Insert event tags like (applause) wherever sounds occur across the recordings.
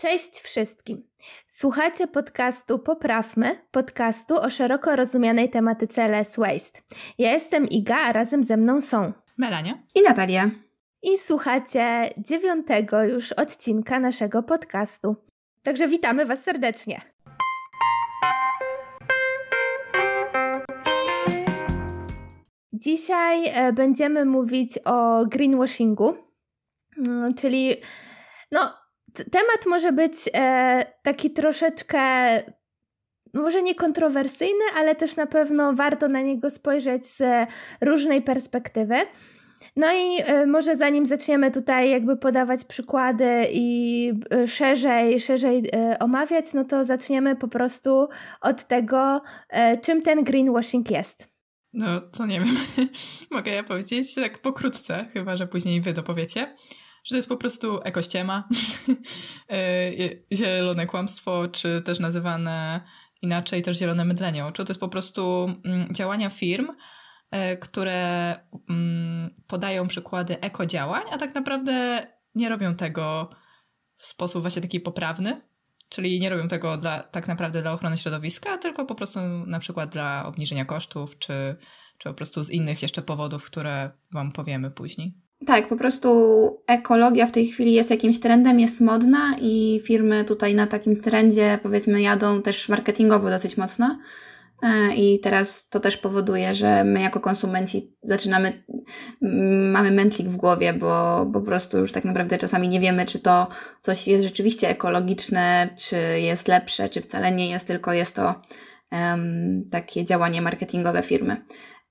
Cześć wszystkim. Słuchacie podcastu Poprawmy, podcastu o szeroko rozumianej tematyce less waste. Ja jestem Iga, a razem ze mną są Melania i Natalia. I słuchacie dziewiątego już odcinka naszego podcastu. Także witamy Was serdecznie. Dzisiaj e, będziemy mówić o greenwashingu, mm, czyli no, temat może być e, taki troszeczkę, może nie kontrowersyjny, ale też na pewno warto na niego spojrzeć z różnej perspektywy. No i e, może zanim zaczniemy tutaj jakby podawać przykłady i e, szerzej, szerzej omawiać, no to zaczniemy po prostu od tego, czym ten greenwashing jest. No, co nie wiem. (laughs) Mogę ja powiedzieć tak pokrótce, chyba że później wy dopowiecie że to jest po prostu ekościema, (laughs) e, zielone kłamstwo, czy też nazywane inaczej też zielone mydlenie oczu. To jest po prostu mm, działania firm, e, które mm, podają przykłady ekodziałań, a tak naprawdę nie robią tego w sposób właśnie taki poprawny, czyli nie robią tego dla, tak naprawdę dla ochrony środowiska, tylko po prostu na przykład dla obniżenia kosztów, czy, czy po prostu z innych jeszcze powodów, które Wam powiemy później. Tak, po prostu ekologia w tej chwili jest jakimś trendem, jest modna i firmy tutaj na takim trendzie powiedzmy jadą też marketingowo dosyć mocno. E, I teraz to też powoduje, że my jako konsumenci zaczynamy, mamy mętlik w głowie, bo, bo po prostu już tak naprawdę czasami nie wiemy, czy to coś jest rzeczywiście ekologiczne, czy jest lepsze, czy wcale nie jest, tylko jest to um, takie działanie marketingowe firmy.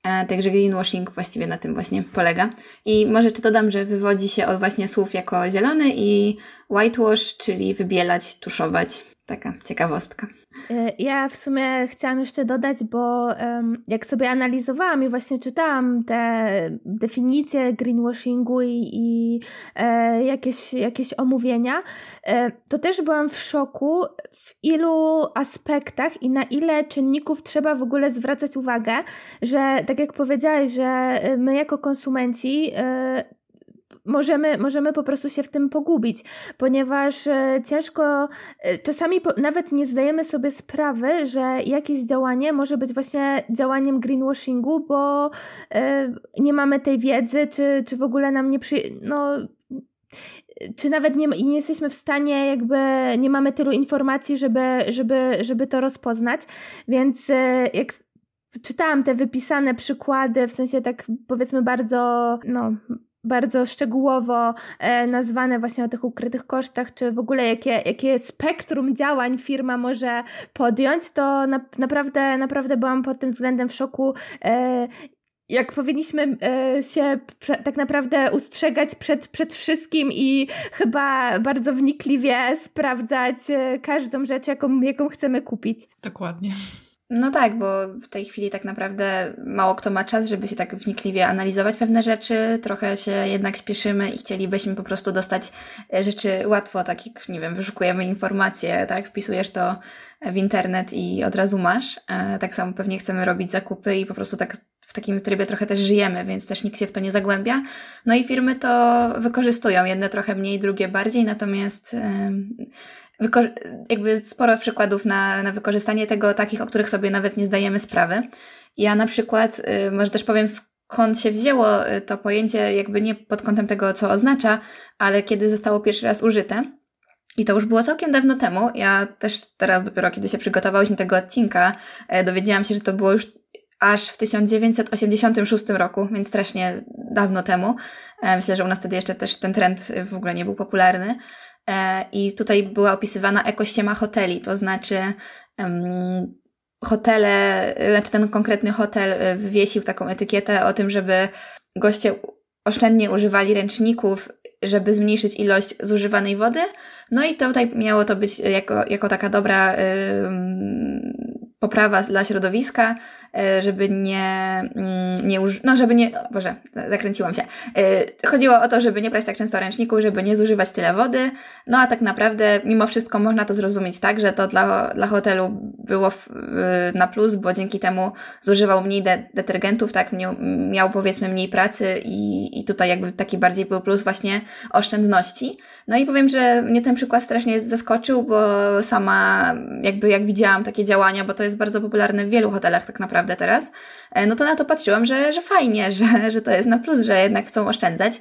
Także greenwashing właściwie na tym właśnie polega. I może jeszcze dodam, że wywodzi się od właśnie słów jako zielony i whitewash, czyli wybielać, tuszować. Taka ciekawostka. E, ja w sumie chciałam jeszcze dodać, bo jak sobie analizowałam i właśnie czytałam te definicje greenwashingu i, i e, jakieś, jakieś omówienia, e, to też byłam w szoku, w ilu aspektach i na ile czynników trzeba w ogóle zwracać uwagę, że tak jak powiedziałeś, że my jako konsumenci możemy, możemy po prostu się w tym pogubić, ponieważ e, ciężko, e, czasami po, nawet nie zdajemy sobie sprawy, że jakieś działanie może być właśnie działaniem greenwashingu, bo e, nie mamy tej wiedzy, czy, czy w ogóle nam nie przy... No, czy nawet nie, nie jesteśmy w stanie, jakby nie mamy tylu informacji, żeby, żeby, żeby to rozpoznać. Więc jak czytałam te wypisane przykłady, w sensie tak powiedzmy bardzo, no, bardzo szczegółowo e, nazwane właśnie o tych ukrytych kosztach, czy w ogóle jakie, jakie spektrum działań firma może podjąć, to na, naprawdę, naprawdę byłam pod tym względem w szoku. E, jak powinniśmy e, się tak naprawdę ustrzegać przed, przed wszystkim i chyba bardzo wnikliwie sprawdzać każdą rzecz, jaką, jaką chcemy kupić. Dokładnie. No tak, bo w tej chwili tak naprawdę mało kto ma czas, żeby się tak wnikliwie analizować pewne rzeczy. Trochę się jednak śpieszymy i chcielibyśmy po prostu dostać e, rzeczy łatwo, tak jak, nie wiem, wyszukujemy informacje, tak, wpisujesz to w internet i od razu masz. E, tak samo pewnie chcemy robić zakupy i po prostu tak w takim trybie trochę też żyjemy, więc też nikt się w to nie zagłębia. No i firmy to wykorzystują, jedne trochę mniej, drugie bardziej, natomiast jakby sporo przykładów na, na wykorzystanie tego, takich, o których sobie nawet nie zdajemy sprawy. Ja na przykład, y, może też powiem, skąd się wzięło y, to pojęcie, jakby nie pod kątem tego, co oznacza, ale kiedy zostało pierwszy raz użyte. I to już było całkiem dawno temu. Ja też teraz dopiero, kiedy się przygotowałyśmy tego odcinka, y, dowiedziałam się, że to było już aż w 1986 roku, więc strasznie dawno temu. Myślę, że u nas wtedy jeszcze też ten trend w ogóle nie był popularny. E, I tutaj była opisywana ekościema hoteli, to znaczy hotele, znaczy ten konkretny hotel e, wywiesił taką etykietę o tym, żeby goście oszczędnie używali ręczników, żeby zmniejszyć ilość zużywanej wody. No i tutaj miało to być jako, jako taka dobra poprawa dla środowiska, e, żeby nie, mm, nie uż... no żeby nie, boże, zakręciłam się. E, chodziło o to, żeby nie brać tak często ręczników, żeby nie zużywać tyle wody, no a tak naprawdę mimo wszystko można to zrozumieć tak, że to dla, dla hotelu było na plus, bo dzięki temu zużywał mniej de detergentów, tak, miał, powiedzmy mniej pracy i, i tutaj jakby taki bardziej był plus właśnie oszczędności. No i powiem, że mnie ten przykład strasznie zaskoczył, bo sama jakby jak widziałam takie działania, bo to jest bardzo popularne w wielu hotelach tak naprawdę teraz, e, no to na to patrzyłam, że, że fajnie, (laughs) że, że to jest na plus, że jednak chcą oszczędzać.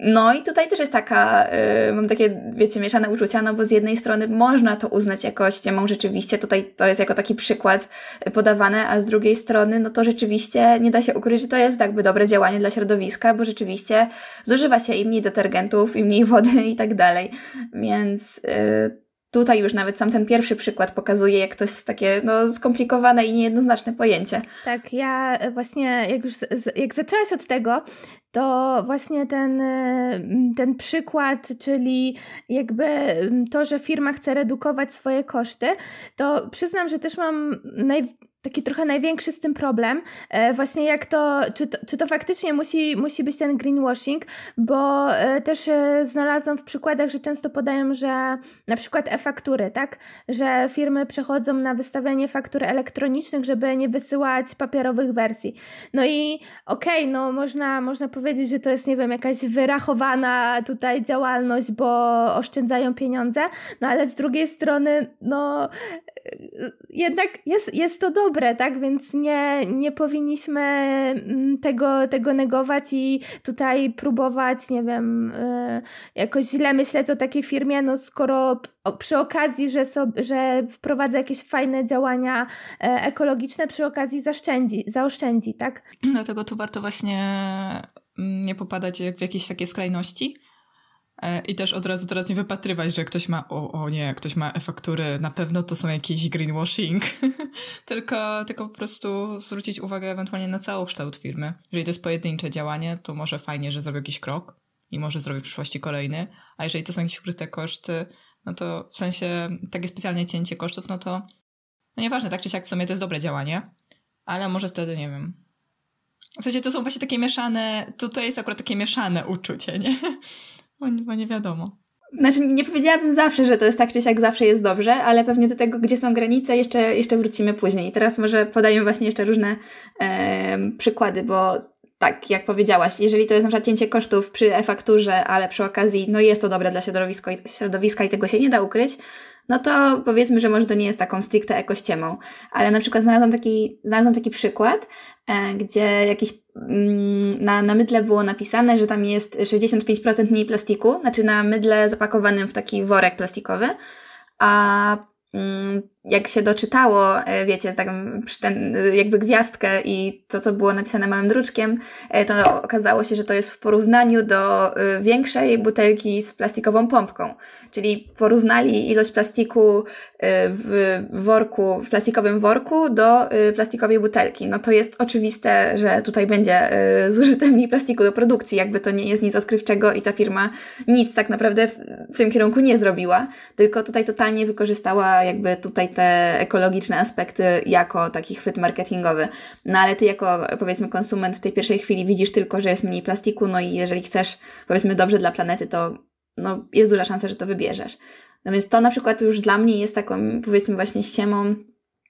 No i tutaj też jest taka, yy, mam takie, wiecie, mieszane uczucia, no bo z jednej strony można to uznać jako ściemą rzeczywiście, tutaj to jest jako taki przykład podawane, a z drugiej strony, no to rzeczywiście nie da się ukryć, że to jest jakby dobre działanie dla środowiska, bo rzeczywiście zużywa się i mniej detergentów, i mniej wody (laughs) i tak dalej, więc... Yy, tutaj już nawet sam ten pierwszy przykład pokazuje, jak to jest takie no, skomplikowane i niejednoznaczne pojęcie. Tak, ja właśnie jak już jak zaczęłaś od tego, to właśnie ten, ten przykład, czyli jakby to, że firma chce redukować swoje koszty, to przyznam, że też mam naj, taki trochę największy z tym problem, e, właśnie jak to, czy to, czy to faktycznie musi, musi być ten greenwashing, bo e, też e, znalazłam w przykładach, że często podają, że na przykład e-faktury, tak, że firmy przechodzą na wystawianie faktur elektronicznych, żeby nie wysyłać papierowych wersji. No i okej, okay, no można, można powiedzieć, że to jest, nie wiem, jakaś wyrachowana tutaj działalność, bo oszczędzają pieniądze, no ale z drugiej strony, no jednak jest, jest to dobre, tak? Więc nie, nie powinniśmy mm, tego, tego negować i tutaj próbować, nie wiem, y, jakoś źle myśleć o takiej firmie, no skoro przy okazji, że, sobie, że wprowadza jakieś fajne działania e, ekologiczne, przy okazji zaszczędzi, zaoszczędzi, tak? Dlatego tu warto właśnie mm, nie popadać w jakieś takie skrajności, I też od razu teraz nie wypatrywać, że ktoś ma, o, o nie, ktoś ma e-faktury, na pewno to są jakieś greenwashing, (laughs) tylko, tylko po prostu zwrócić uwagę ewentualnie na całokształt firmy. Jeżeli to jest pojedyncze działanie, to może fajnie, że zrobi jakiś krok i może zrobi w przyszłości kolejny, a jeżeli to są jakieś ukryte koszty, no to w sensie takie specjalnie cięcie kosztów, no to no nieważne, tak czy siak w sumie to jest dobre działanie, ale może wtedy, nie wiem, w sensie to są właśnie takie mieszane, to, to jest akurat takie mieszane uczucie, nie? (laughs) Bo, nie wiadomo. Znaczy, nie powiedziałabym zawsze, że to jest tak czy siak zawsze jest dobrze, ale pewnie do tego, gdzie są granice, jeszcze, jeszcze wrócimy później. Teraz może podaję właśnie jeszcze różne e, przykłady, bo tak, jak powiedziałaś, jeżeli to jest na przykład cięcie kosztów przy e-fakturze, ale przy okazji, no jest to dobre dla środowiska, środowiska i tego się nie da ukryć, no to powiedzmy, że może to nie jest taką stricte ekościemą. Ale na przykład znalazłam taki, znalazłam taki przykład, e, gdzie jakiś mm, na, na mydle było napisane, że tam jest 65% mniej plastiku, znaczy na mydle zapakowanym w taki worek plastikowy, a mm, jak się doczytało, e, wiecie, taką ten, jakby gwiazdkę i to, co było napisane małym druczkiem, e, to okazało się, że to jest w porównaniu do e, większej butelki z plastikową pompką. Czyli porównali ilość plastiku w worku, w plastikowym worku do plastikowej butelki. No to jest oczywiste, że tutaj będzie zużyte mniej plastiku do produkcji, jakby to nie jest nic odkrywczego i ta firma nic tak naprawdę w tym kierunku nie zrobiła, tylko tutaj totalnie wykorzystała jakby tutaj te ekologiczne aspekty jako taki chwyt marketingowy. No ale ty jako powiedzmy konsument w tej pierwszej chwili widzisz tylko, że jest mniej plastiku, no i jeżeli chcesz powiedzmy dobrze dla planety, to no, jest duża szansa, że to wybierzesz. No więc to na przykład już dla mnie jest taką powiedzmy właśnie ściemą,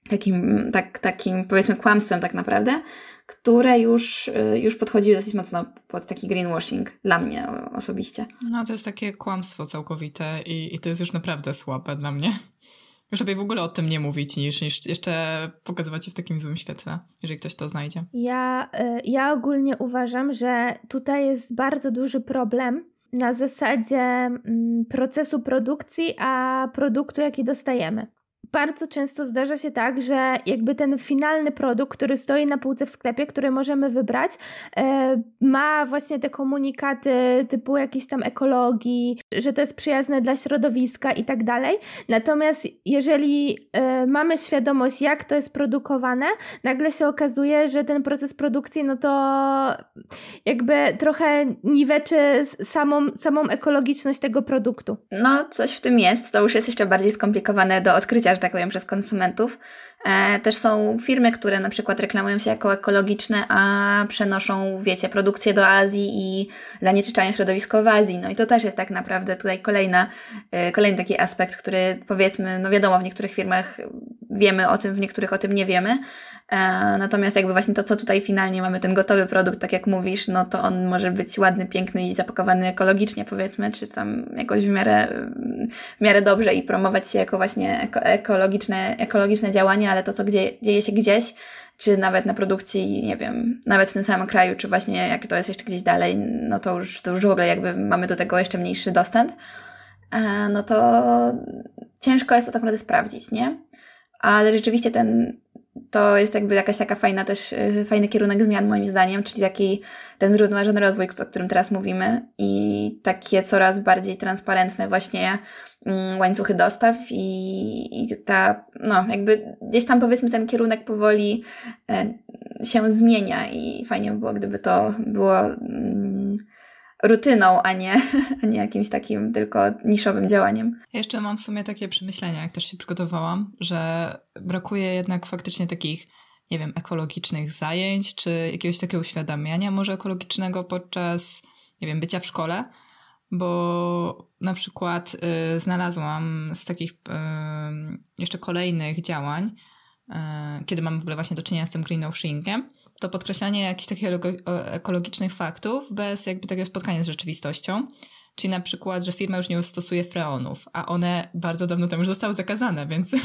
takim, tak, takim powiedzmy kłamstwem tak naprawdę, które już, już podchodzi dosyć mocno pod taki greenwashing dla mnie osobiście. No to jest takie kłamstwo całkowite i, i to jest już naprawdę słabe dla mnie. Już lepiej w ogóle o tym nie mówić, niż, niż jeszcze pokazywać je w takim złym świetle, jeżeli ktoś to znajdzie. Ja, y, ja ogólnie uważam, że tutaj jest bardzo duży problem na zasadzie mm, procesu produkcji, a produktu, jaki dostajemy bardzo często zdarza się tak, że jakby ten finalny produkt, który stoi na półce w sklepie, który możemy wybrać, e, ma właśnie te komunikaty typu jakiejś tam ekologii, że to jest przyjazne dla środowiska i tak dalej. Natomiast jeżeli e, mamy świadomość, jak to jest produkowane, nagle się okazuje, że ten proces produkcji, no to jakby trochę niweczy samą, samą ekologiczność tego produktu. No, coś w tym jest. To już jest jeszcze bardziej skomplikowane do odkrycia że tak powiem, przez konsumentów. E, też są firmy, które na przykład reklamują się jako ekologiczne, a przenoszą, wiecie, produkcję do Azji i zanieczyszczają środowisko w Azji. No i to też jest tak naprawdę tutaj kolejna, e, kolejny taki aspekt, który powiedzmy, no wiadomo, w niektórych firmach wiemy o tym, w niektórych o tym nie wiemy, natomiast jakby właśnie to, co tutaj finalnie mamy, ten gotowy produkt, tak jak mówisz, no to on może być ładny, piękny i zapakowany ekologicznie, powiedzmy, czy tam jakoś w miarę, w miarę dobrze i promować się jako właśnie eko, ekologiczne, ekologiczne działania, ale to, co gdzie, dzieje się gdzieś, czy nawet na produkcji, nie wiem, nawet w tym samym kraju, czy właśnie jak to jest jeszcze gdzieś dalej, no to już, to już w ogóle jakby mamy do tego jeszcze mniejszy dostęp, e, no to ciężko jest to tak naprawdę sprawdzić, nie? Ale rzeczywiście ten to jest jakby jakaś taka fajna też, y, fajny kierunek zmian moim zdaniem, czyli taki ten zrównoważony rozwój, o którym teraz mówimy i takie coraz bardziej transparentne właśnie mm, łańcuchy dostaw i, i ta, no jakby gdzieś tam powiedzmy ten kierunek powoli e, się zmienia i fajnie by było, gdyby to było mm, rutyną, a nie, (laughs) a nie jakimś takim tylko niszowym działaniem. Ja jeszcze mam w sumie takie przemyślenia, jak też się przygotowałam, że brakuje jednak faktycznie takich, nie wiem, ekologicznych zajęć, czy jakiegoś takiego uświadamiania może ekologicznego podczas, nie wiem, bycia w szkole, bo na przykład y, znalazłam z takich y, jeszcze kolejnych działań, y, kiedy mamy w ogóle właśnie do czynienia z tym greenwashingiem, to podkreślanie jakichś takich ekologicznych faktów bez jakby takiego spotkania z rzeczywistością. Czyli na przykład, że firma już nie stosuje freonów, a one bardzo dawno temu już zostały zakazane, więc,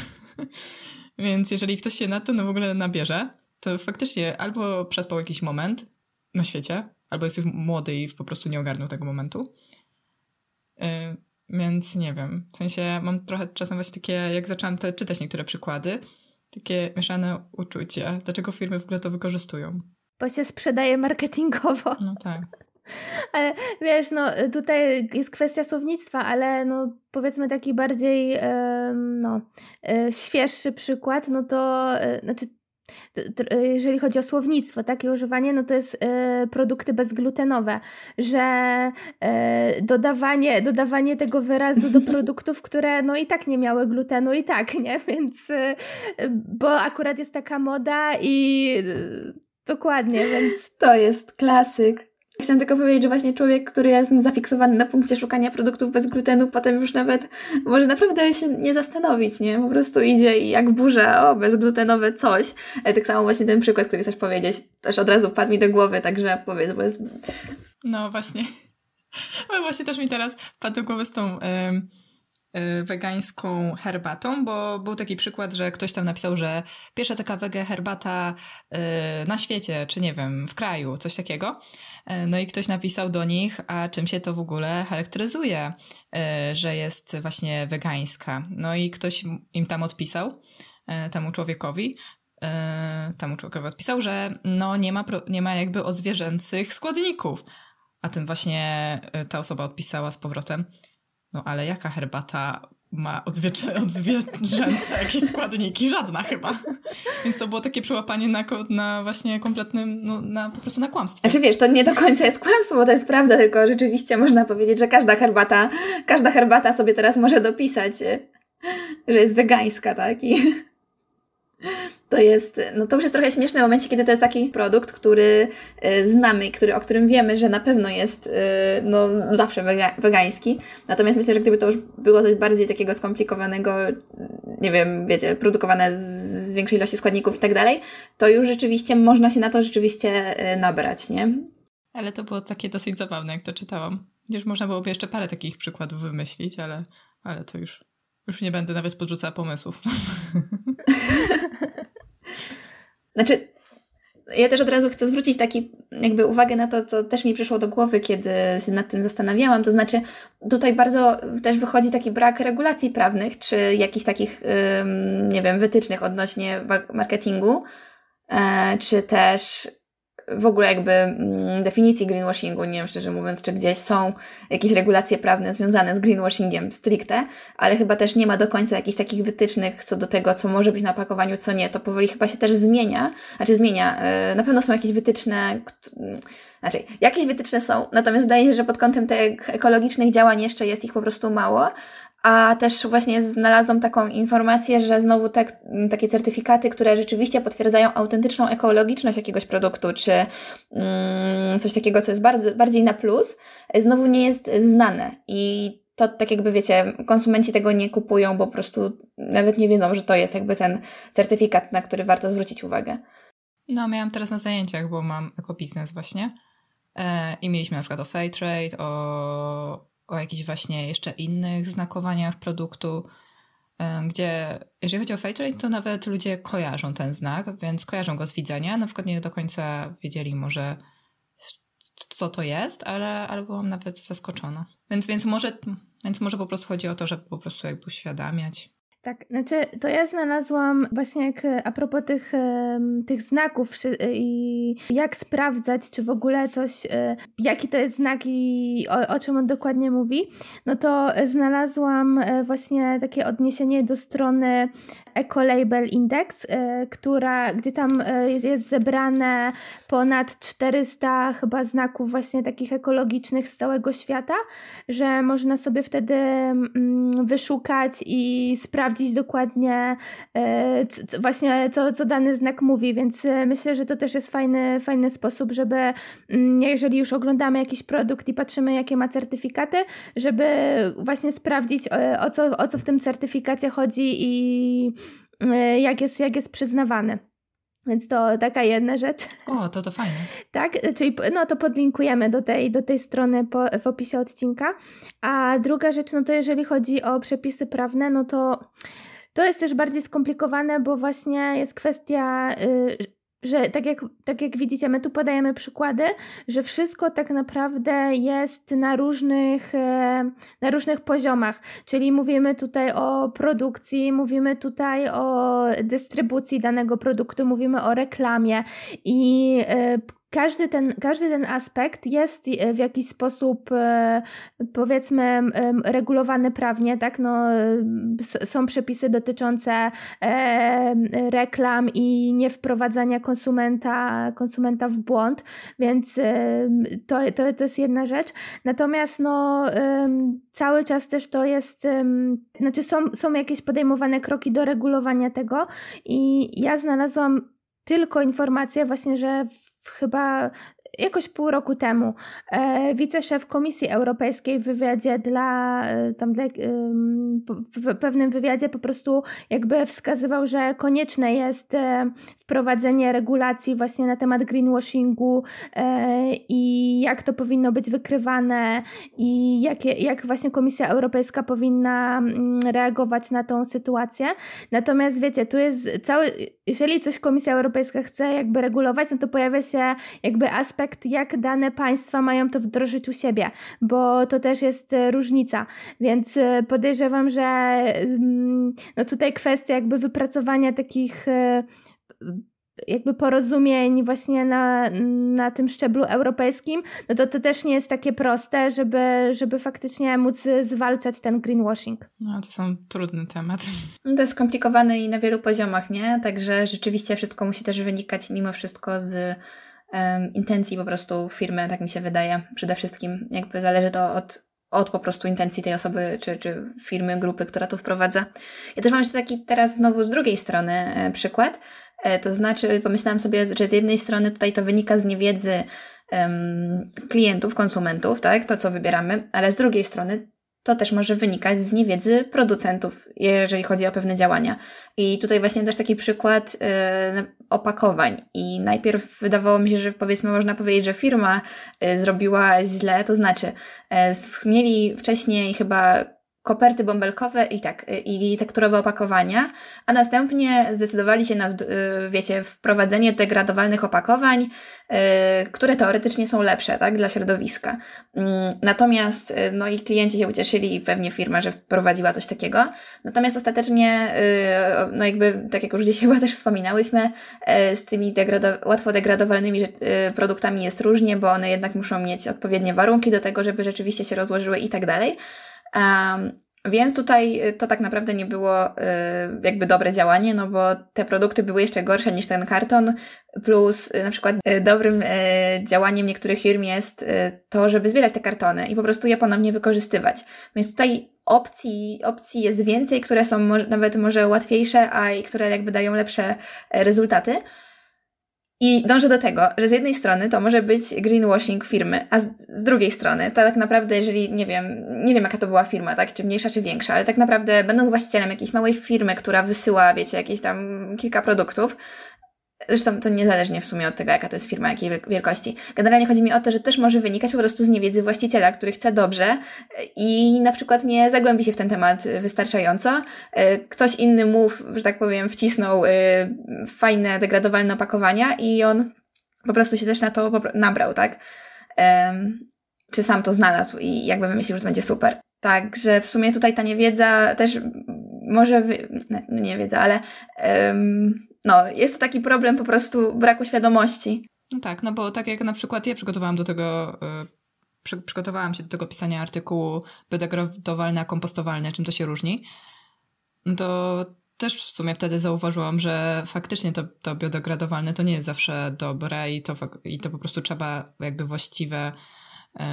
(laughs) więc jeżeli ktoś się na to no w ogóle nabierze, to faktycznie albo przespał jakiś moment na świecie, albo jest już młody i po prostu nie ogarnął tego momentu. Yy, więc nie wiem. W sensie mam trochę czasem właśnie takie, jak zaczęłam te, czytać niektóre przykłady, takie mieszane uczucia. Dlaczego firmy w ogóle to wykorzystują? Bo się sprzedaje marketingowo. No tak. (laughs) Ale wiesz, no tutaj jest kwestia słownictwa, ale no powiedzmy taki bardziej no, e, świeższy przykład, no to e, znaczy jeżeli chodzi o słownictwo, takie używanie, no to jest y, produkty bezglutenowe, że y, dodawanie, dodawanie tego wyrazu do (laughs) produktów, które no i tak nie miały glutenu i tak, nie? (laughs) Więc, y, bo akurat jest taka moda i dokładnie, więc... To jest klasyk. Chciałam tylko powiedzieć, że właśnie człowiek, który jest zafiksowany na punkcie szukania produktów bez glutenu, potem już nawet może naprawdę się nie zastanowić, nie? Po prostu idzie i jak burza, o, bezglutenowe coś. E, tak samo właśnie ten przykład, który chcesz powiedzieć, też od razu wpadł mi do głowy, także powiedz, bo jest... No właśnie. (laughs) No właśnie też mi teraz wpadł do głowy z tą... Y, wegańską herbatą, bo był taki przykład, że ktoś tam napisał, że pierwsza taka wege herbata y, na świecie, czy nie wiem, w kraju, coś takiego. Y, no i ktoś napisał do nich, a czym się to w ogóle charakteryzuje, że jest właśnie wegańska. No i ktoś im tam odpisał, temu człowiekowi, temu człowiekowi odpisał, że no nie ma, nie ma jakby odzwierzęcych składników. A ten właśnie ta osoba odpisała z powrotem, no ale jaka herbata ma odzwierzę, (laughs) odzwierzęce jakieś składniki? Żadna chyba. Więc to było takie przyłapanie na, na właśnie kompletnym, no na, po prostu na kłamstwie. Znaczy wiesz, to nie do końca jest kłamstwo, bo to jest prawda, tylko rzeczywiście można powiedzieć, że każda herbata, każda herbata sobie teraz może dopisać, że jest wegańska, tak? I to jest, no to już jest trochę śmieszne w momencie, kiedy to jest taki produkt, który y, znamy, który, o którym wiemy, że na pewno jest y, no, zawsze wega, wegański. Natomiast myślę, że gdyby to już było coś bardziej takiego skomplikowanego, nie wiem, wiecie, produkowane z, większej ilości składników i tak dalej, to już rzeczywiście można się na to rzeczywiście y, nabrać, nie? Ale to było takie dosyć zabawne, jak to czytałam. Już można byłoby jeszcze parę takich przykładów wymyślić, ale, ale to już, już nie będę nawet podrzucała pomysłów. (laughs) Znaczy, ja też od razu chcę zwrócić taki jakby uwagę na to, co też mi przyszło do głowy, kiedy się nad tym zastanawiałam. To znaczy, tutaj bardzo też wychodzi taki brak regulacji prawnych, czy jakichś takich, nie wiem, wytycznych odnośnie marketingu, e, czy też w ogóle jakby mm, definicji greenwashingu, nie wiem szczerze mówiąc, czy gdzieś są jakieś regulacje prawne związane z greenwashingiem stricte, ale chyba też nie ma do końca jakichś takich wytycznych co do tego, co może być na opakowaniu, co nie. To powoli chyba się też zmienia, znaczy zmienia. E, na pewno są jakieś wytyczne, znaczy jakieś wytyczne są, natomiast zdaje się, że pod kątem tych ekologicznych działań jeszcze jest ich po prostu mało, a też właśnie znalazłam taką informację, że znowu te, takie certyfikaty, które rzeczywiście potwierdzają autentyczną ekologiczność jakiegoś produktu, czy mm, coś takiego, co jest bardzo, bardziej na plus, znowu nie jest znane. I to tak jakby wiecie, konsumenci tego nie kupują, bo po prostu nawet nie wiedzą, że to jest jakby ten certyfikat, na który warto zwrócić uwagę. No, miałam teraz na zajęciach, bo mam ekobiznes właśnie. E, I mieliśmy na przykład o fair trade, o, o jakichś właśnie jeszcze innych znakowaniach produktu, e, gdzie jeżeli chodzi o fair trade, to nawet ludzie kojarzą ten znak, więc kojarzą go z widzenia. Na przykład nie do końca wiedzieli może co to jest, ale, ale byłam nawet zaskoczona. Więc, więc, może, więc może po prostu chodzi o to, żeby po prostu jakby uświadamiać. Tak, znaczy to ja znalazłam właśnie jak a propos tych, tych znaków i jak sprawdzać, czy w ogóle coś, e, jaki to jest znak i o, o czym on dokładnie mówi, no to znalazłam e, właśnie takie odniesienie do strony Ecolabel Index, e, która, gdzie tam jest zebrane ponad 400 chyba znaków właśnie takich ekologicznych z całego świata, że można sobie wtedy wyszukać i sprawdzić, sprawdzić dokładnie e, właśnie co, co dany znak mówi, więc e, myślę, że to też jest fajny, fajny sposób, żeby mm, jeżeli już oglądamy jakiś produkt i patrzymy jakie ma certyfikaty, żeby właśnie sprawdzić e, o co, o co w tym certyfikacie chodzi i jak jest, jak jest przyznawany. Więc to taka jedna rzecz. O, to to fajne. (laughs) tak, czyli no to podlinkujemy do tej, do tej strony po, w opisie odcinka. A druga rzecz, no to jeżeli chodzi o przepisy prawne, no to to jest też bardziej skomplikowane, bo właśnie jest kwestia y, że tak jak, tak jak widzicie, my tu podajemy przykłady, że wszystko tak naprawdę jest na różnych, e, na różnych poziomach. Czyli mówimy tutaj o produkcji, mówimy tutaj o dystrybucji danego produktu, mówimy o reklamie i e, każdy ten, każdy ten aspekt jest e, w jakiś sposób e, powiedzmy regulowany prawnie, tak? No, są przepisy dotyczące e, reklam i niewprowadzania konsumenta, konsumenta w błąd, więc to, to, to jest jedna rzecz. Natomiast no, cały czas też to jest, znaczy są, są jakieś podejmowane kroki do regulowania tego i ja znalazłam tylko informację właśnie, że chyba jakoś pół roku temu e, wiceszef Komisji Europejskiej w wywiadzie dla, e, tam dla, w pewnym wywiadzie po prostu jakby wskazywał, że konieczne jest e, wprowadzenie regulacji właśnie na temat greenwashingu i jak to powinno być wykrywane i jak, jak właśnie Komisja Europejska powinna reagować na tą sytuację. Natomiast wiecie, tu jest cały, jeżeli coś Komisja Europejska chce jakby regulować, no to pojawia się jakby aspekt aspekt, jak dane państwa mają to wdrożyć u siebie, bo to też jest e, różnica. Więc e, podejrzewam, że mm, no tutaj kwestia jakby wypracowania takich e, jakby porozumień właśnie na, na tym szczeblu europejskim, no to to też nie jest takie proste, żeby, żeby faktycznie móc zwalczać ten greenwashing. No, to są trudny temat. To jest skomplikowane i na wielu poziomach, nie? Także rzeczywiście wszystko musi też wynikać mimo wszystko z intencji po prostu firmy, tak mi się wydaje. Przede wszystkim jakby zależy to od, od po prostu intencji tej osoby, czy, czy firmy, grupy, która to wprowadza. Ja też mam jeszcze taki teraz znowu z drugiej strony e, przykład. E, to znaczy, pomyślałam sobie, że z jednej strony tutaj to wynika z niewiedzy um, klientów, konsumentów, tak, to co wybieramy, ale z drugiej strony to też może wynikać z niewiedzy producentów, jeżeli chodzi o pewne działania. I tutaj właśnie też taki przykład y, opakowań. I najpierw wydawało mi się, że powiedzmy można powiedzieć, że firma y, zrobiła źle, to znaczy y, mieli wcześniej chyba koperty bąbelkowe i tak, i tekturowe opakowania, a następnie zdecydowali się na, y, wiecie, wprowadzenie degradowalnych opakowań, y, które teoretycznie są lepsze, tak, dla środowiska. Mm, natomiast, y, no i klienci się ucieszyli i pewnie firma, że wprowadziła coś takiego. Natomiast ostatecznie, no jakby, tak jak już dzisiaj chyba (laughs) też wspominałyśmy, z tymi degrado- łatwo degradowalnymi produktami jest różnie, bo one jednak muszą mieć odpowiednie warunki do tego, żeby rzeczywiście się rozłożyły i tak dalej. Um, więc tutaj y, to tak naprawdę nie było y, jakby dobre działanie, no bo te produkty były jeszcze gorsze niż ten karton, plus y, na przykład dobrym działaniem niektórych firm jest to, żeby zbierać te kartony i po prostu je ponownie wykorzystywać. Więc tutaj opcji, opcji jest więcej, które są nawet może łatwiejsze, a i które jakby dają lepsze rezultaty. I dążę do tego, że z jednej strony to może być greenwashing firmy, a z, z, drugiej strony, to tak naprawdę, jeżeli nie wiem, nie wiem jaka to była firma, tak, czy mniejsza, czy większa, ale tak naprawdę będąc właścicielem jakiejś małej firmy, która wysyła, wiecie, jakieś tam kilka produktów, Zresztą to niezależnie w sumie od tego, jaka to jest firma, jakiej wielkości. Generalnie chodzi mi o to, że też może wynikać po prostu z niewiedzy właściciela, który chce dobrze i na przykład nie zagłębi się w ten temat wystarczająco. E, ktoś inny mu, że tak powiem, wcisnął e, fajne, degradowalne opakowania i on po prostu się też na to nabrał, tak? Czy sam to znalazł i jakby wymyślił, że to będzie super. Także w sumie tutaj ta niewiedza też może, wy... nie wiedza, ale um, no, jest to taki problem po prostu braku świadomości. No tak, no bo tak jak na przykład ja przygotowałam do tego, przy, przygotowałam się do tego pisania artykułu biodegradowalne a kompostowalne, czym to się różni, to też w sumie wtedy zauważyłam, że faktycznie to, to biodegradowalne to nie jest zawsze dobre i to, i to po prostu trzeba jakby właściwe yy,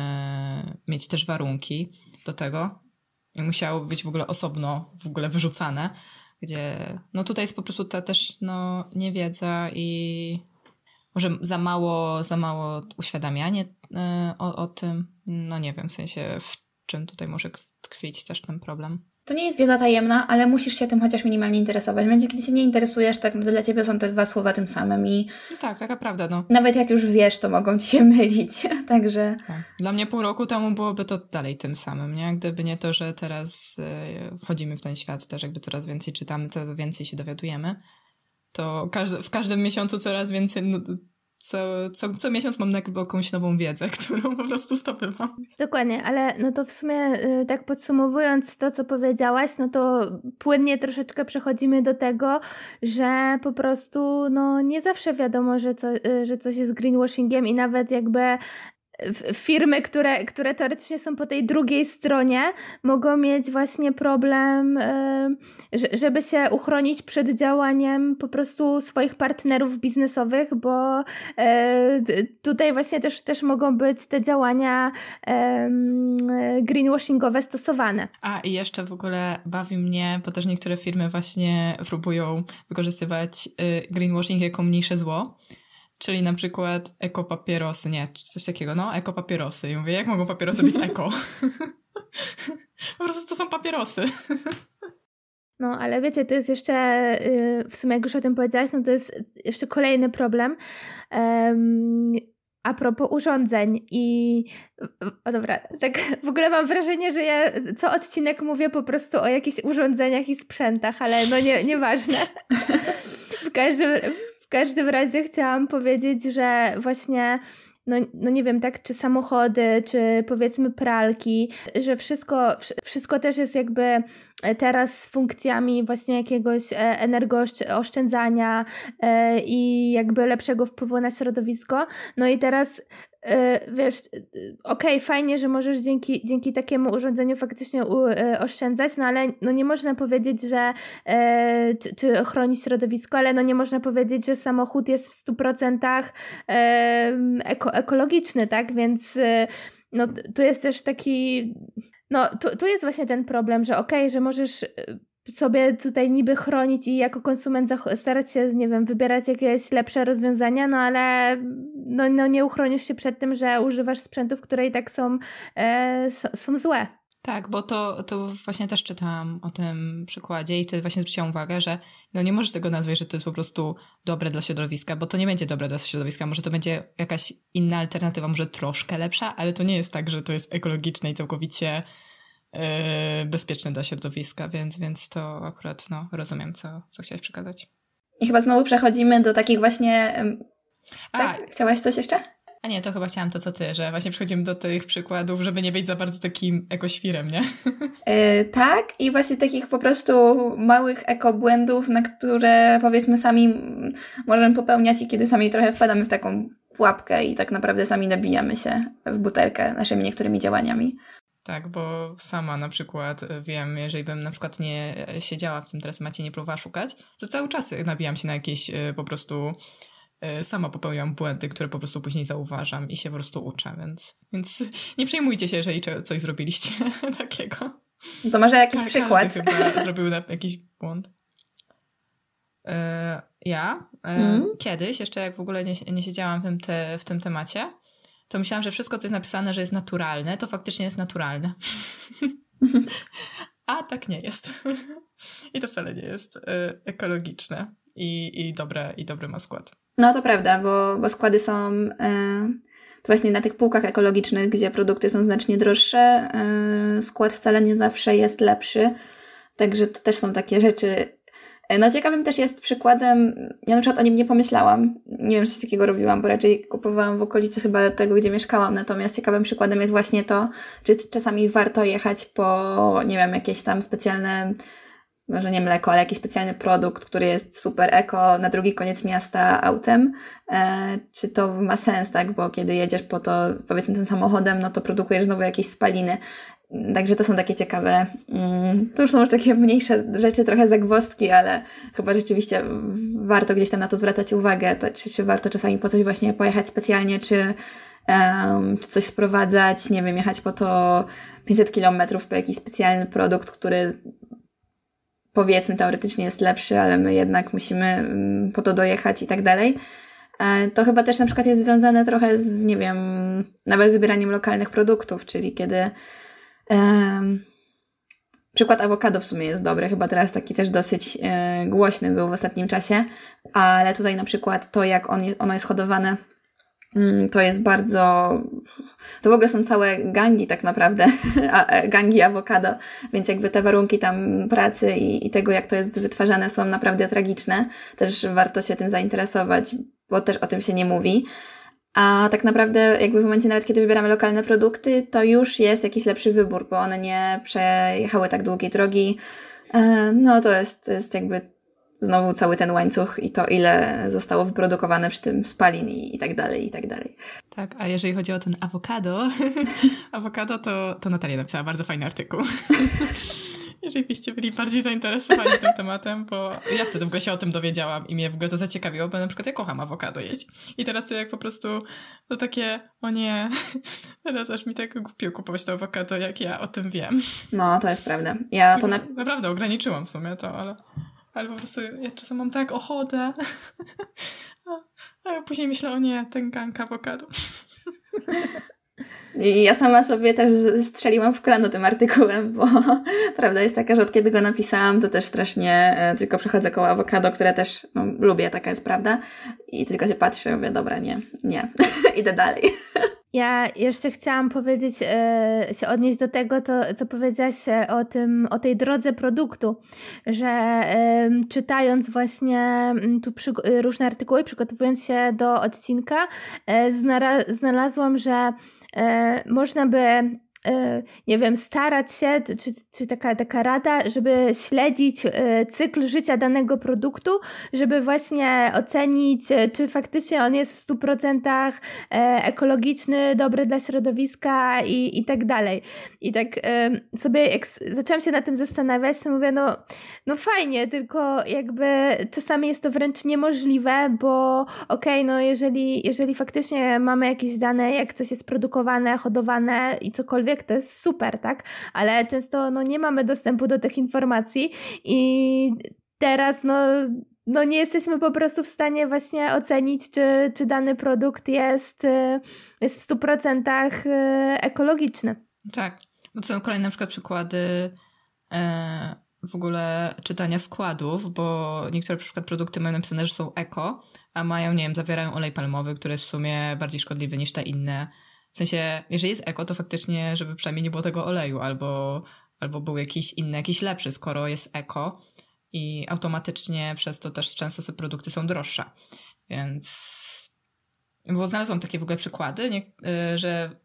mieć też warunki do tego i musiało być w ogóle osobno w ogóle wyrzucane gdzie no tutaj jest po prostu ta też no niewiedza i może za mało, za mało uświadamianie y, o, o tym. No nie wiem, w sensie w czym tutaj może tkwić też ten problem. To nie jest wiedza tajemna, ale musisz się tym chociaż minimalnie interesować. Będzie, kiedy się nie interesujesz, tak dla ciebie są te dwa słowa tym samym i... No tak, taka prawda, no. Nawet jak już wiesz, to mogą ci się (laughs) mylić, także... Tak. Dla mnie pół roku temu byłoby to dalej tym samym, nie? Gdyby nie to, że teraz y, wchodzimy w ten świat też jakby coraz więcej czytamy, coraz więcej się dowiadujemy, to każdy, w każdym miesiącu coraz więcej no, co, co, co miesiąc mam jakąś nową wiedzę, (laughs) którą po prostu zdobywam. Dokładnie, ale no to w sumie y, tak podsumowując to, co powiedziałaś, no to płynnie troszeczkę przechodzimy do tego, że po prostu no nie zawsze wiadomo, że, co, y, że coś jest greenwashingiem i nawet jakby firmy, które, które teoretycznie są po tej drugiej stronie, mogą mieć właśnie problem, e, żeby się uchronić przed działaniem po prostu swoich partnerów biznesowych, bo e, tutaj właśnie też, też mogą być te działania greenwashingowe stosowane. A i jeszcze w ogóle bawi mnie, bo też niektóre firmy właśnie próbują wykorzystywać y, greenwashing jako mniejsze zło Czyli na przykład ekopapierosy, nie, coś takiego, no, ekopapierosy. I mówię, jak mogą papierosy być eko? (laughs) po prostu to są papierosy. No, ale wiecie, to jest jeszcze, y, w sumie jak już o tym powiedziałaś, no to jest jeszcze kolejny problem. Um, a propos urządzeń i o dobra, tak w ogóle mam wrażenie, że ja co odcinek mówię po prostu o jakichś urządzeniach i sprzętach, ale no nie, nieważne. (laughs) w każdym każdym razie chciałam powiedzieć, że właśnie no, no nie wiem, tak, czy samochody, czy powiedzmy pralki, że wszystko, wszystko też jest jakby teraz z funkcjami właśnie jakiegoś e, energooszczędzania e, i jakby lepszego wpływu na środowisko. No i teraz E, wiesz, e, okej, okay, fajnie, że możesz dzięki, dzięki takiemu urządzeniu faktycznie u, e, oszczędzać, no ale no nie można powiedzieć, że e, czy, czy chronić środowisko, ale no nie można powiedzieć, że samochód jest w 100% e, eko, ekologiczny, tak? Więc e, no tu jest też taki, no tu, tu jest właśnie ten problem, że okej, okay, że możesz sobie tutaj niby chronić i jako konsument starać się, nie wiem, wybierać jakieś lepsze rozwiązania, no ale no, no nie uchronisz się przed tym, że używasz sprzętów, które i tak są, e, są złe. Tak, bo to, to właśnie też czytałam o tym przykładzie i wtedy właśnie zwróciłam uwagę, że no nie możesz tego nazwać, że to jest po prostu dobre dla środowiska, bo to nie będzie dobre dla środowiska. Może to będzie jakaś inna alternatywa, może troszkę lepsza, ale to nie jest tak, że to jest ekologiczne i całkowicie yy, bezpieczne dla środowiska, więc, więc to akurat no, rozumiem, co, co chciałeś przekazać. I chyba znowu przechodzimy do takich właśnie... A, tak? Chciałaś coś jeszcze? A nie, to chyba chciałam to, co ty, że właśnie przechodzimy do tych przykładów, żeby nie być za bardzo takim ekoświrem, nie? Yy, (laughs) tak, i właśnie takich po prostu małych ekobłędów, na które powiedzmy sami możemy popełniać i kiedy sami trochę wpadamy w taką pułapkę i tak naprawdę sami nabijamy się w butelkę naszymi niektórymi działaniami. Tak, bo sama na przykład e, wiem, jeżeli bym na przykład nie e, siedziała w tym temacie, nie próbowała szukać, to cały czas nabijam się na jakieś e, po prostu sama popełniam błędy, które po prostu później zauważam i się po prostu uczę, więc, więc (laughs) nie przejmujcie się, jeżeli coś zrobiliście (laughs) takiego. To może jakiś przykład. Każdy chyba (laughs) zrobił jakiś błąd. Ja mm. kiedyś, jeszcze jak w ogóle nie, nie siedziałam w tym, te, w tym temacie, to myślałam, że wszystko, co jest napisane, że jest naturalne, to faktycznie jest naturalne. (laughs) A tak nie jest. (laughs) I to wcale nie jest y, ekologiczne i, i, dobre, i dobry ma skład. No to prawda, bo, bo składy są y, właśnie na tych półkach ekologicznych, gdzie produkty są znacznie droższe, y, skład wcale nie zawsze jest lepszy. Także to też są takie rzeczy no ciekawym też jest przykładem, ja na przykład o nim nie pomyślałam, nie wiem, czy coś takiego robiłam, bo raczej kupowałam w okolicy chyba tego, gdzie mieszkałam, natomiast ciekawym przykładem jest właśnie to, czy czasami warto jechać po, nie wiem, jakieś tam specjalne, może nie mleko, ale jakiś specjalny produkt, który jest super eko na drugi koniec miasta autem, e, czy to ma sens, tak, bo kiedy jedziesz po to, powiedzmy tym samochodem, no to produkujesz znowu jakieś spaliny. Także to są takie ciekawe. Mm, to już są już takie mniejsze rzeczy, trochę zagwozdki, ale chyba rzeczywiście warto gdzieś tam na to zwracać uwagę. To, czy, czy warto czasami po coś właśnie pojechać specjalnie, czy, um, czy coś sprowadzać, nie wiem, jechać po to 500 kilometrów po jakiś specjalny produkt, który powiedzmy teoretycznie jest lepszy, ale my jednak musimy mm, po to dojechać i tak dalej. E, to chyba też na przykład jest związane trochę z, nie wiem, nawet wybieraniem lokalnych produktów, czyli kiedy Przykład awokado w sumie jest dobry, chyba teraz taki też dosyć e, głośny był w ostatnim czasie, ale tutaj na przykład to, jak on jest, ono jest hodowane, mm, to jest bardzo. To w ogóle są całe gangi, tak naprawdę, (laughs) e, gangi awokado, więc jakby te warunki tam pracy i, i tego, jak to jest wytwarzane, są naprawdę tragiczne. Też warto się tym zainteresować, bo też o tym się nie mówi. A tak naprawdę, jakby w momencie nawet, kiedy wybieramy lokalne produkty, to już jest jakiś lepszy wybór, bo one nie przejechały tak długiej drogi. E, no to jest, to jest jakby znowu cały ten łańcuch i to, ile zostało wyprodukowane przy tym spalin i, i tak dalej, i tak dalej. Tak, a jeżeli chodzi o ten awokado, (laughs) awokado to, to Natalia napisała bardzo fajny artykuł. (laughs) jeżeli byście byli bardziej zainteresowani tym tematem, bo ja wtedy w ogóle się o tym dowiedziałam i mnie w ogóle to zaciekawiło, bo na przykład ja kocham awokado jeść. I teraz to jak po prostu to takie, o nie, (laughs) teraz aż mi tak głupio kupować to awokado, jak ja o tym wiem. No, to jest prawda. Ja to na... Naprawdę ograniczyłam w sumie to, ale, ale po prostu ja czasem mam tak ochotę. (laughs) a, a później myślę, o nie, ten gang awokado. (laughs) Ja sama sobie też strzeliłam w kolano tym artykułem, bo (laughs) prawda jest taka, że od kiedy go napisałam, to też strasznie e, tylko przechodzę koło awokado, które też no, lubię, taka jest prawda. I tylko się patrzę mówię, dobra, nie, nie, (laughs) idę dalej. Ja jeszcze chciałam powiedzieć, e, się odnieść do tego, to, co powiedziałaś o, tym, o tej drodze produktu, że e, czytając właśnie mm, tu przy, różne artykuły, przygotowując się do odcinka, e, znalazłam, że e, można by E, nie wiem, starać się, czy, czy taka, taka rada, żeby śledzić e, cykl życia danego produktu, żeby właśnie ocenić, e, czy faktycznie on jest w 100% ekologiczny, dobry dla środowiska i, i tak dalej. I tak sobie, jak zaczęłam się na tym zastanawiać, to mówię, no, no fajnie, tylko jakby czasami jest to wręcz niemożliwe, bo okej, okay, no jeżeli, jeżeli faktycznie mamy jakieś dane, jak coś jest produkowane, hodowane i cokolwiek, to jest super, tak? Ale często no, nie mamy dostępu do tych informacji i teraz no, no nie jesteśmy po prostu w stanie właśnie ocenić, czy, czy dany produkt jest, jest w 100% y, ekologiczny. Tak, bo są kolejne na przykład przykłady e, w ogóle czytania składów, bo niektóre na przykład produkty mają napisane, że są eko, a mają, nie wiem, zawierają olej palmowy, który jest w sumie bardziej szkodliwy niż te inne w sensie, jeżeli jest eko, to faktycznie, żeby przynajmniej nie było tego oleju, albo, albo był jakiś inny, jakiś lepszy, skoro jest eko i automatycznie przez to też często te produkty są droższe. Więc bo znalazłam takie w ogóle przykłady, nie, y, że,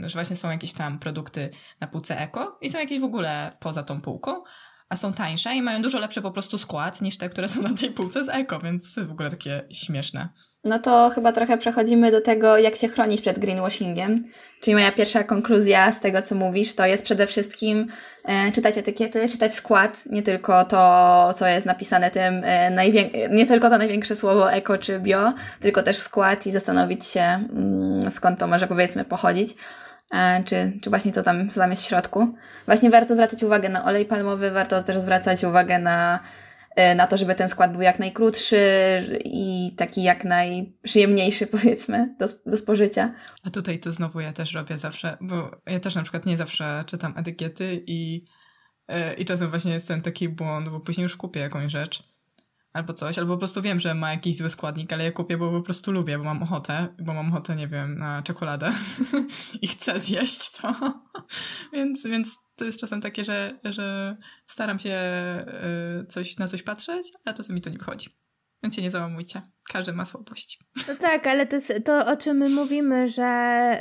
że właśnie są jakieś tam produkty na półce eko i są jakieś w ogóle poza tą półką, a są tańsze i mają dużo lepszy po prostu skład niż te, które są na tej półce z eko, więc w ogóle takie śmieszne. No to chyba trochę przechodzimy do tego, jak się chronić przed greenwashingiem. Czyli moja pierwsza konkluzja z tego, co mówisz, to jest przede wszystkim e, czytać etykiety, czytać skład, nie tylko to, co jest napisane tym, e, nie tylko to największe słowo eko czy bio, tylko też skład i zastanowić się, mm, skąd to może powiedzmy pochodzić. Czy, czy właśnie co tam, co tam jest w środku. Właśnie warto zwracać uwagę na olej palmowy, warto też zwracać uwagę na, e, na to, żeby ten skład był jak najkrótszy i taki jak najprzyjemniejszy, (laughs) powiedzmy, do, do spożycia. A tutaj to znowu ja też robię zawsze, bo ja też na przykład nie zawsze czytam etykiety i, e, i czasem właśnie jest ten taki błąd, bo później już kupię jakąś rzecz albo coś, albo po prostu wiem, że ma jakiś zły składnik, ale ja kupię, bo po prostu lubię, bo mam ochotę, bo mam ochotę, nie wiem, na czekoladę (laughs) i chcę zjeść to. (laughs) więc, więc to jest czasem takie, że, że staram się y, coś, na coś patrzeć, a czasem mi to nie wychodzi. Więc się nie załamujcie. Każdy ma słabość. No tak, ale to jest to, o czym my mówimy, że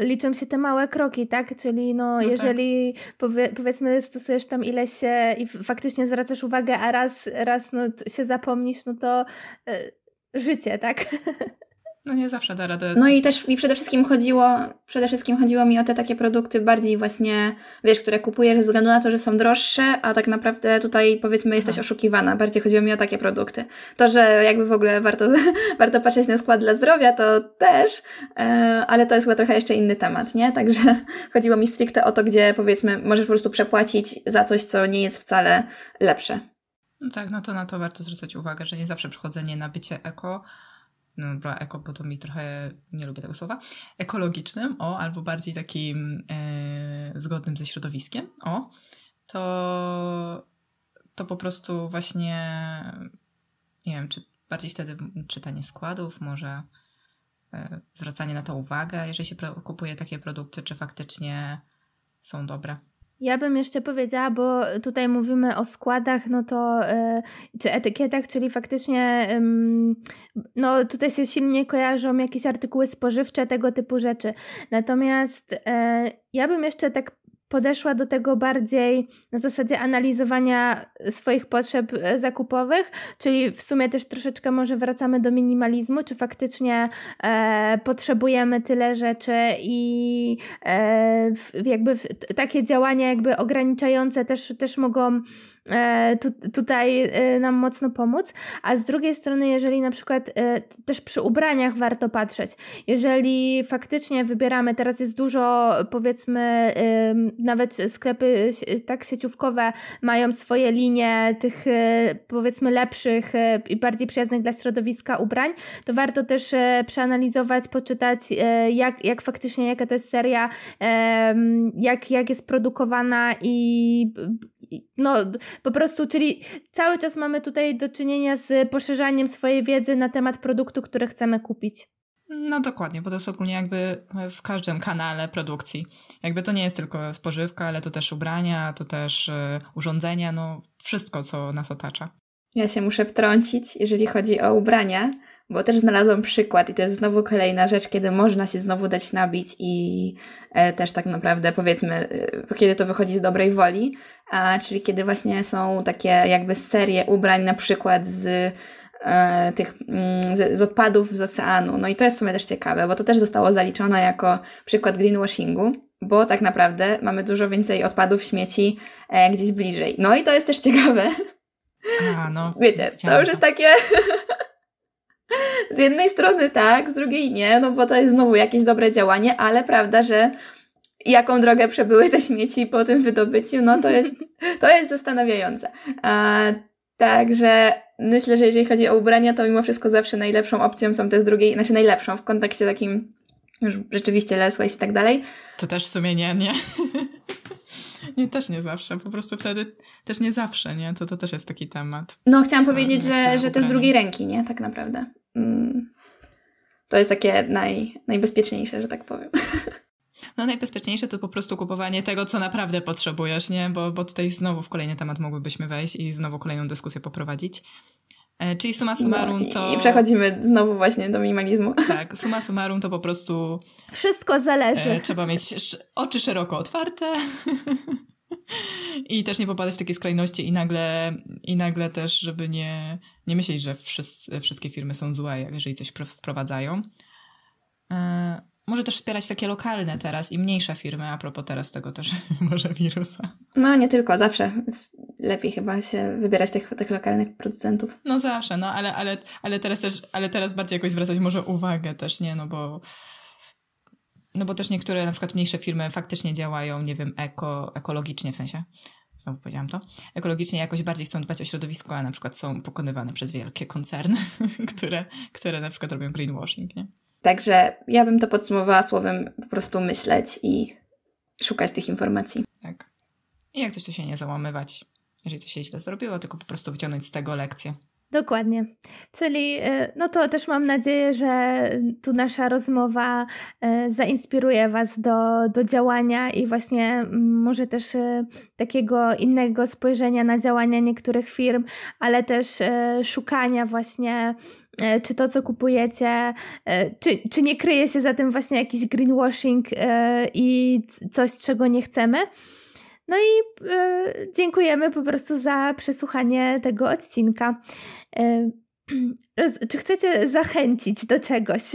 y, liczą się te małe kroki, tak? Czyli no, no jeżeli tak. powie, powiedzmy stosujesz tam ileś się i faktycznie zwracasz uwagę, a raz, raz no, się zapomnisz, no to y, życie, tak? (laughs) No nie zawsze da radę. No i też mi przede wszystkim chodziło, przede wszystkim chodziło mi o te takie produkty bardziej właśnie, wiesz, które kupujesz ze względu na to, że są droższe, a tak naprawdę tutaj powiedzmy jesteś Aha. oszukiwana. Bardziej chodziło mi o takie produkty. To, że jakby w ogóle warto, (laughs) warto patrzeć na skład dla zdrowia, to też, e, ale to jest chyba trochę jeszcze inny temat, nie? Także (laughs) chodziło mi stricte o to, gdzie powiedzmy możesz po prostu przepłacić za coś, co nie jest wcale lepsze. No tak, no to na to warto zwracać uwagę, że nie zawsze przychodzenie na bycie eko no dobra, eko, bo to mi trochę, nie lubię tego słowa, ekologicznym, o, albo bardziej takim e, zgodnym ze środowiskiem, o, to, to po prostu właśnie, nie wiem, czy bardziej wtedy czytanie składów, może e, zwracanie na to uwagę, jeżeli się kupuje takie produkty, czy faktycznie są dobre. Ja bym jeszcze powiedziała, bo tutaj mówimy o składach, no to yy, czy etykietach, czyli faktycznie no tutaj się silnie kojarzą jakieś artykuły spożywcze, tego typu rzeczy. Natomiast yy, ja bym jeszcze tak podeszła do tego bardziej na zasadzie analizowania swoich potrzeb e, zakupowych, czyli w sumie też troszeczkę może wracamy do minimalizmu, czy faktycznie e, potrzebujemy tyle rzeczy i e, jakby takie działania jakby ograniczające też, też mogą tu, tutaj e, nam mocno pomóc, a z drugiej strony, jeżeli na przykład e, też przy ubraniach warto patrzeć, jeżeli faktycznie wybieramy, teraz jest dużo powiedzmy, nawet sklepy tak sieciówkowe mają swoje linie tych powiedzmy lepszych i bardziej przyjaznych dla środowiska ubrań, to warto też przeanalizować, poczytać jak, jak faktycznie, jaka to jest seria, jak, jak jest produkowana i no po prostu, czyli cały czas mamy tutaj do czynienia z poszerzaniem swojej wiedzy na temat produktu, który chcemy kupić. No dokładnie, bo to jest ogólnie jakby w każdym kanale produkcji. Jakby to nie jest tylko spożywka, ale to też ubrania, to też y, urządzenia, no wszystko, co nas otacza. Ja się muszę wtrącić, jeżeli chodzi o ubrania, bo też znalazłam przykład i to jest znowu kolejna rzecz, kiedy można się znowu dać nabić i e, też tak naprawdę powiedzmy, e, kiedy to wychodzi z dobrej woli, a, czyli kiedy właśnie są takie jakby serie ubrań na przykład z e, tych mm, z, z, odpadów z oceanu. No i to jest w sumie też ciekawe, bo to też zostało zaliczone jako przykład greenwashingu, bo tak naprawdę mamy dużo więcej odpadów, śmieci gdzieś bliżej. No i to jest też ciekawe. A, no, Wiecie, to już jest takie (laughs) z jednej strony tak, z drugiej nie, no bo to jest znowu jakieś dobre działanie, ale prawda, że jaką drogę przebyły te śmieci po tym wydobyciu, no to jest, (laughs) to jest zastanawiające. A, także myślę, że jeżeli chodzi o ubrania, to mimo wszystko zawsze najlepszą opcją są te z drugiej, znaczy najlepszą w kontekście takim już rzeczywiście waste i tak dalej. To też w sumie nie, nie. (laughs) Nie, też nie zawsze. Po prostu wtedy też nie zawsze, nie? To, to też jest taki temat. No, chciałam powiedzieć, że, że te z drugiej ręki, nie? Tak naprawdę. Mm. To jest takie naj, najbezpieczniejsze, że tak powiem. (laughs) No najbezpieczniejsze to po prostu kupowanie tego, co naprawdę potrzebujesz, nie? Bo, bo tutaj znowu w kolejny temat mogłybyśmy wejść i znowu kolejną dyskusję poprowadzić. E, czyli suma summarum to... No, I przechodzimy znowu właśnie do minimalizmu. (laughs) Tak, suma summarum to po prostu... Wszystko zależy. E, trzeba mieć oczy szeroko otwarte (laughs) i też nie popadać w takie skrajności i nagle, i nagle też, żeby nie, nie myśleć, że wszyscy, wszystkie firmy są złe, jeżeli coś wprowadzają. E, może też wspierać takie lokalne teraz i mniejsze firmy, a propos teraz tego też (laughs) może wirusa. No nie tylko, zawsze lepiej chyba się wybierać tych, tych lokalnych producentów. No zawsze, no ale, ale, ale teraz też, ale teraz bardziej jakoś zwracać może uwagę też, nie, no bo no bo też niektóre na przykład mniejsze firmy faktycznie działają, nie wiem, eko, ekologicznie w sensie. Znowu powiedziałam to. Ekologicznie jakoś bardziej chcą dbać o środowisko, a na przykład są pokonywane przez wielkie koncerny, (laughs) które, które na przykład robią greenwashing, nie? Także ja bym to podsumowała słowem po prostu myśleć i szukać tych informacji. Tak. I jak coś to się nie załamywać, jeżeli coś się źle zrobiło, tylko po prostu wyciągnąć z tego lekcję. Dokładnie. Czyli e, no to też mam nadzieję, że tu nasza rozmowa e, zainspiruje Was do, do działania i właśnie może też e, takiego innego spojrzenia na działania niektórych firm, ale też szukania właśnie czy to, co kupujecie, czy, czy nie kryje się za tym właśnie jakiś greenwashing i coś, czego nie chcemy. No i y, dziękujemy po prostu za przesłuchanie tego odcinka. (clears throat) Y, czy chcecie zachęcić do czegoś? (laughs)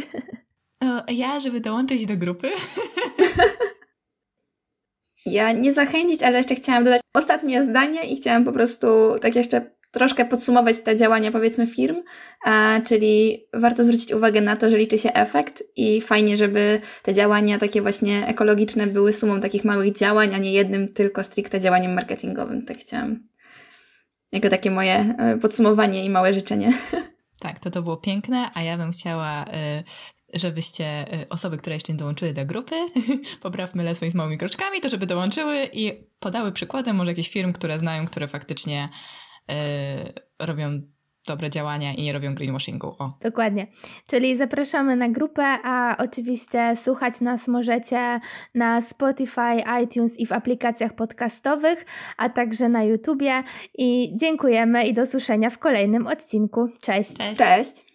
O, ja, żeby dołączyć do grupy. (laughs) Ja nie zachęcić, ale jeszcze chciałam dodać ostatnie zdanie i chciałam po prostu tak jeszcze troszkę podsumować te działania, powiedzmy, firm, a, czyli warto zwrócić uwagę na to, że liczy się efekt i fajnie, żeby te działania takie właśnie ekologiczne były sumą takich małych działań, a nie jednym tylko stricte działaniem marketingowym. Tak chciałam. Jako takie moje e, podsumowanie i małe życzenie. (laughs) Tak, to to było piękne, a ja bym chciała e, żebyście e, osoby, które jeszcze nie dołączyły do grupy, (laughs) poprawmy le swoimi małymi kroczkami, to żeby dołączyły i podały przykładem może jakieś firm, które znają, które faktycznie robią dobre działania i nie robią greenwashingu. O. Dokładnie. Czyli zapraszamy na grupę, a oczywiście słuchać nas możecie na Spotify, iTunes i w aplikacjach podcastowych, a także na YouTubie. I dziękujemy i do słyszenia w kolejnym odcinku. Cześć. Cześć. Cześć.